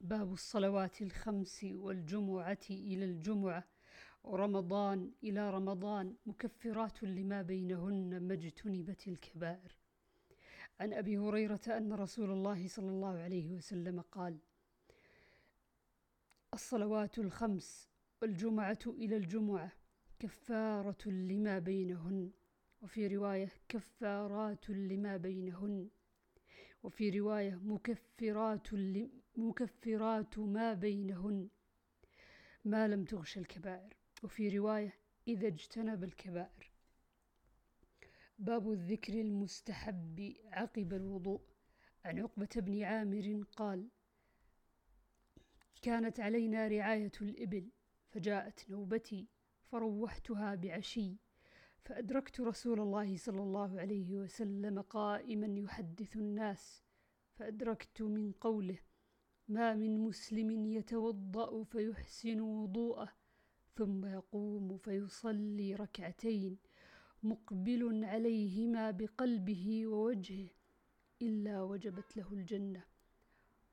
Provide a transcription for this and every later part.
باب الصلوات الخمس والجمعة إلى الجمعة. ورمضان إلى رمضان مكفرات لما بينهن ما اجتنبت الكبائر. عن أبي هريرة أن رسول الله صلى الله عليه وسلم قال الصلوات الخمس والجمعة إلى الجمعة كفارة لما بينهن وفي رواية كفارات لما بينهن وفي رواية مكفرات مكفرات ما بينهن. ما لم تغش الكبائر. وفي رواية إذا اجتنب الكبائر. باب الذكر المستحب عقب الوضوء. عن عقبة بن عامر قال كانت علينا رعاية الإبل فجاءت نوبتي فروحتها بعشي فأدركت رسول الله صلى الله عليه وسلم قائما يحدث الناس فأدركت من قوله ما من مسلم يتوضأ فيحسن وضوءه ثم يقوم فيصلي ركعتين مقبل عليهما بقلبه ووجهه إلا وجبت له الجنة.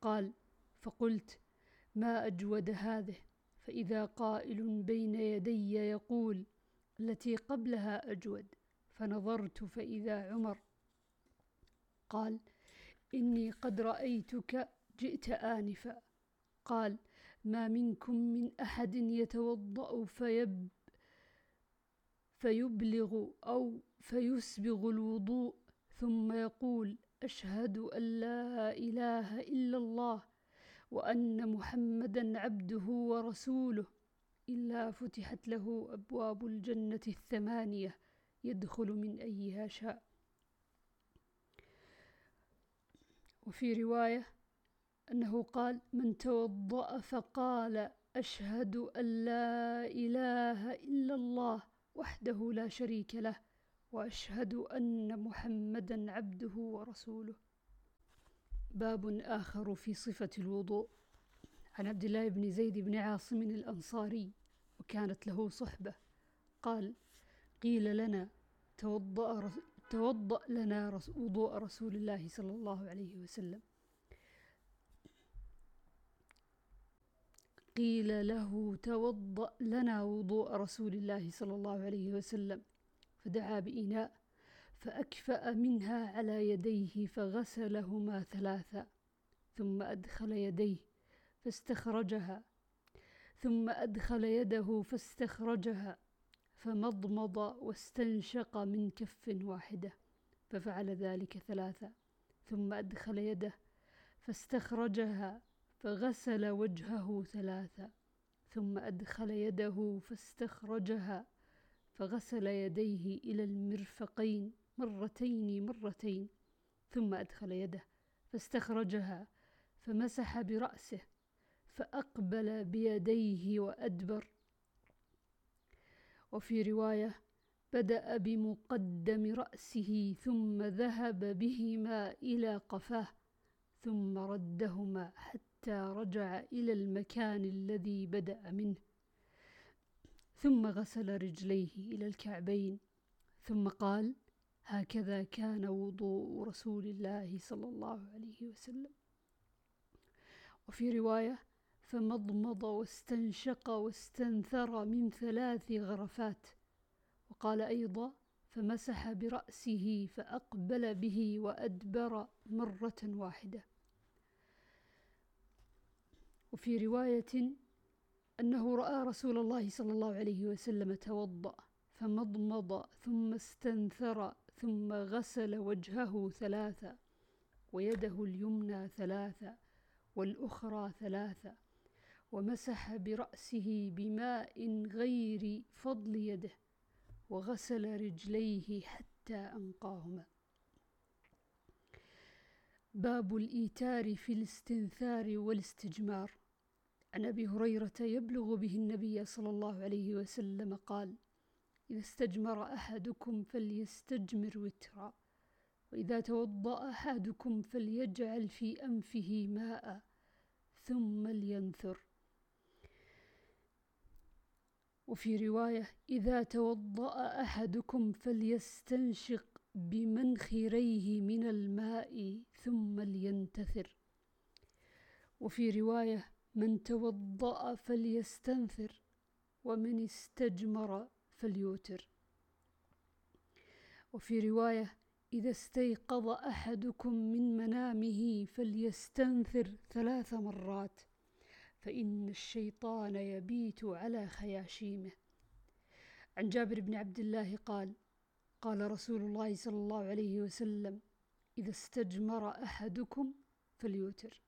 قال فقلت ما أجود هذه؟ فإذا قائل بين يدي يقول التي قبلها أجود فنظرت فإذا عمر. قال إني قد رأيتك جئت آنفا. قال ما منكم من أحد يتوضأ فيب فيبلغ أو فيسبغ الوضوء ثم يقول أشهد أن لا إله إلا الله وأن محمدا عبده ورسوله. إلا فتحت له أبواب الجنة الثمانية يدخل من أيها شاء. وفي رواية أنه قال من توضأ فقال أشهد أن لا إله إلا الله وحده لا شريك له وأشهد أن محمدا عبده ورسوله. باب آخر في صفة الوضوء. عن عبد الله بن زيد بن عاصم الأنصاري وكانت له صحبة. قال قيل لنا توضأ, توضأ لنا وضوء رسول الله صلى الله عليه وسلم. قيل له توضأ لنا وضوء رسول الله صلى الله عليه وسلم. فدعا بإناء فأكفأ منها على يديه فغسلهما ثلاثا ثم أدخل يديه فاستخرجها ثم أدخل يده فاستخرجها فمضمض واستنشق من كف واحدة ففعل ذلك ثلاثة ثم أدخل يده فاستخرجها فغسل وجهه ثلاثة ثم أدخل يده فاستخرجها فغسل يديه إلى المرفقين مرتين مرتين ثم أدخل يده فاستخرجها فمسح برأسه فأقبل بيديه وأدبر. وفي رواية بدأ بمقدم رأسه ثم ذهب بهما إلى قفاه ثم ردهما حتى رجع إلى المكان الذي بدأ منه. ثم غسل رجليه إلى الكعبين. ثم قال هكذا كان وضوء رسول الله صلى الله عليه وسلم. وفي رواية فمضمض واستنشق واستنثر من ثلاث غرفات. وقال أيضا فمسح برأسه فأقبل به وأدبر مرة واحدة. وفي رواية أنه رأى رسول الله صلى الله عليه وسلم توضأ فمضمض ثم استنثر ثم غسل وجهه ثلاثة ويده اليمنى ثلاثة والأخرى ثلاثة ومسح برأسه بماء غير فضل يده وغسل رجليه حتى أنقاهما. باب الإيتار في الاستنثار والاستجمار. عن أبي هريرة يبلغ به النبي صلى الله عليه وسلم قال إذا استجمر أحدكم فليستجمر وترا وإذا توضأ أحدكم فليجعل في أنفه ماء ثم لينثر. وفي رواية إذا توضأ أحدكم فليستنشق بمنخريه من الماء ثم لينتثر. وفي رواية من توضأ فليستنثر ومن استجمر فليوتر. وفي رواية إذا استيقظ أحدكم من منامه فليستنثر ثلاث مرات فإن الشيطان يبيت على خياشيمه. عن جابر بن عبد الله قال قال رسول الله صلى الله عليه وسلم إذا استجمر أحدكم فليوتر.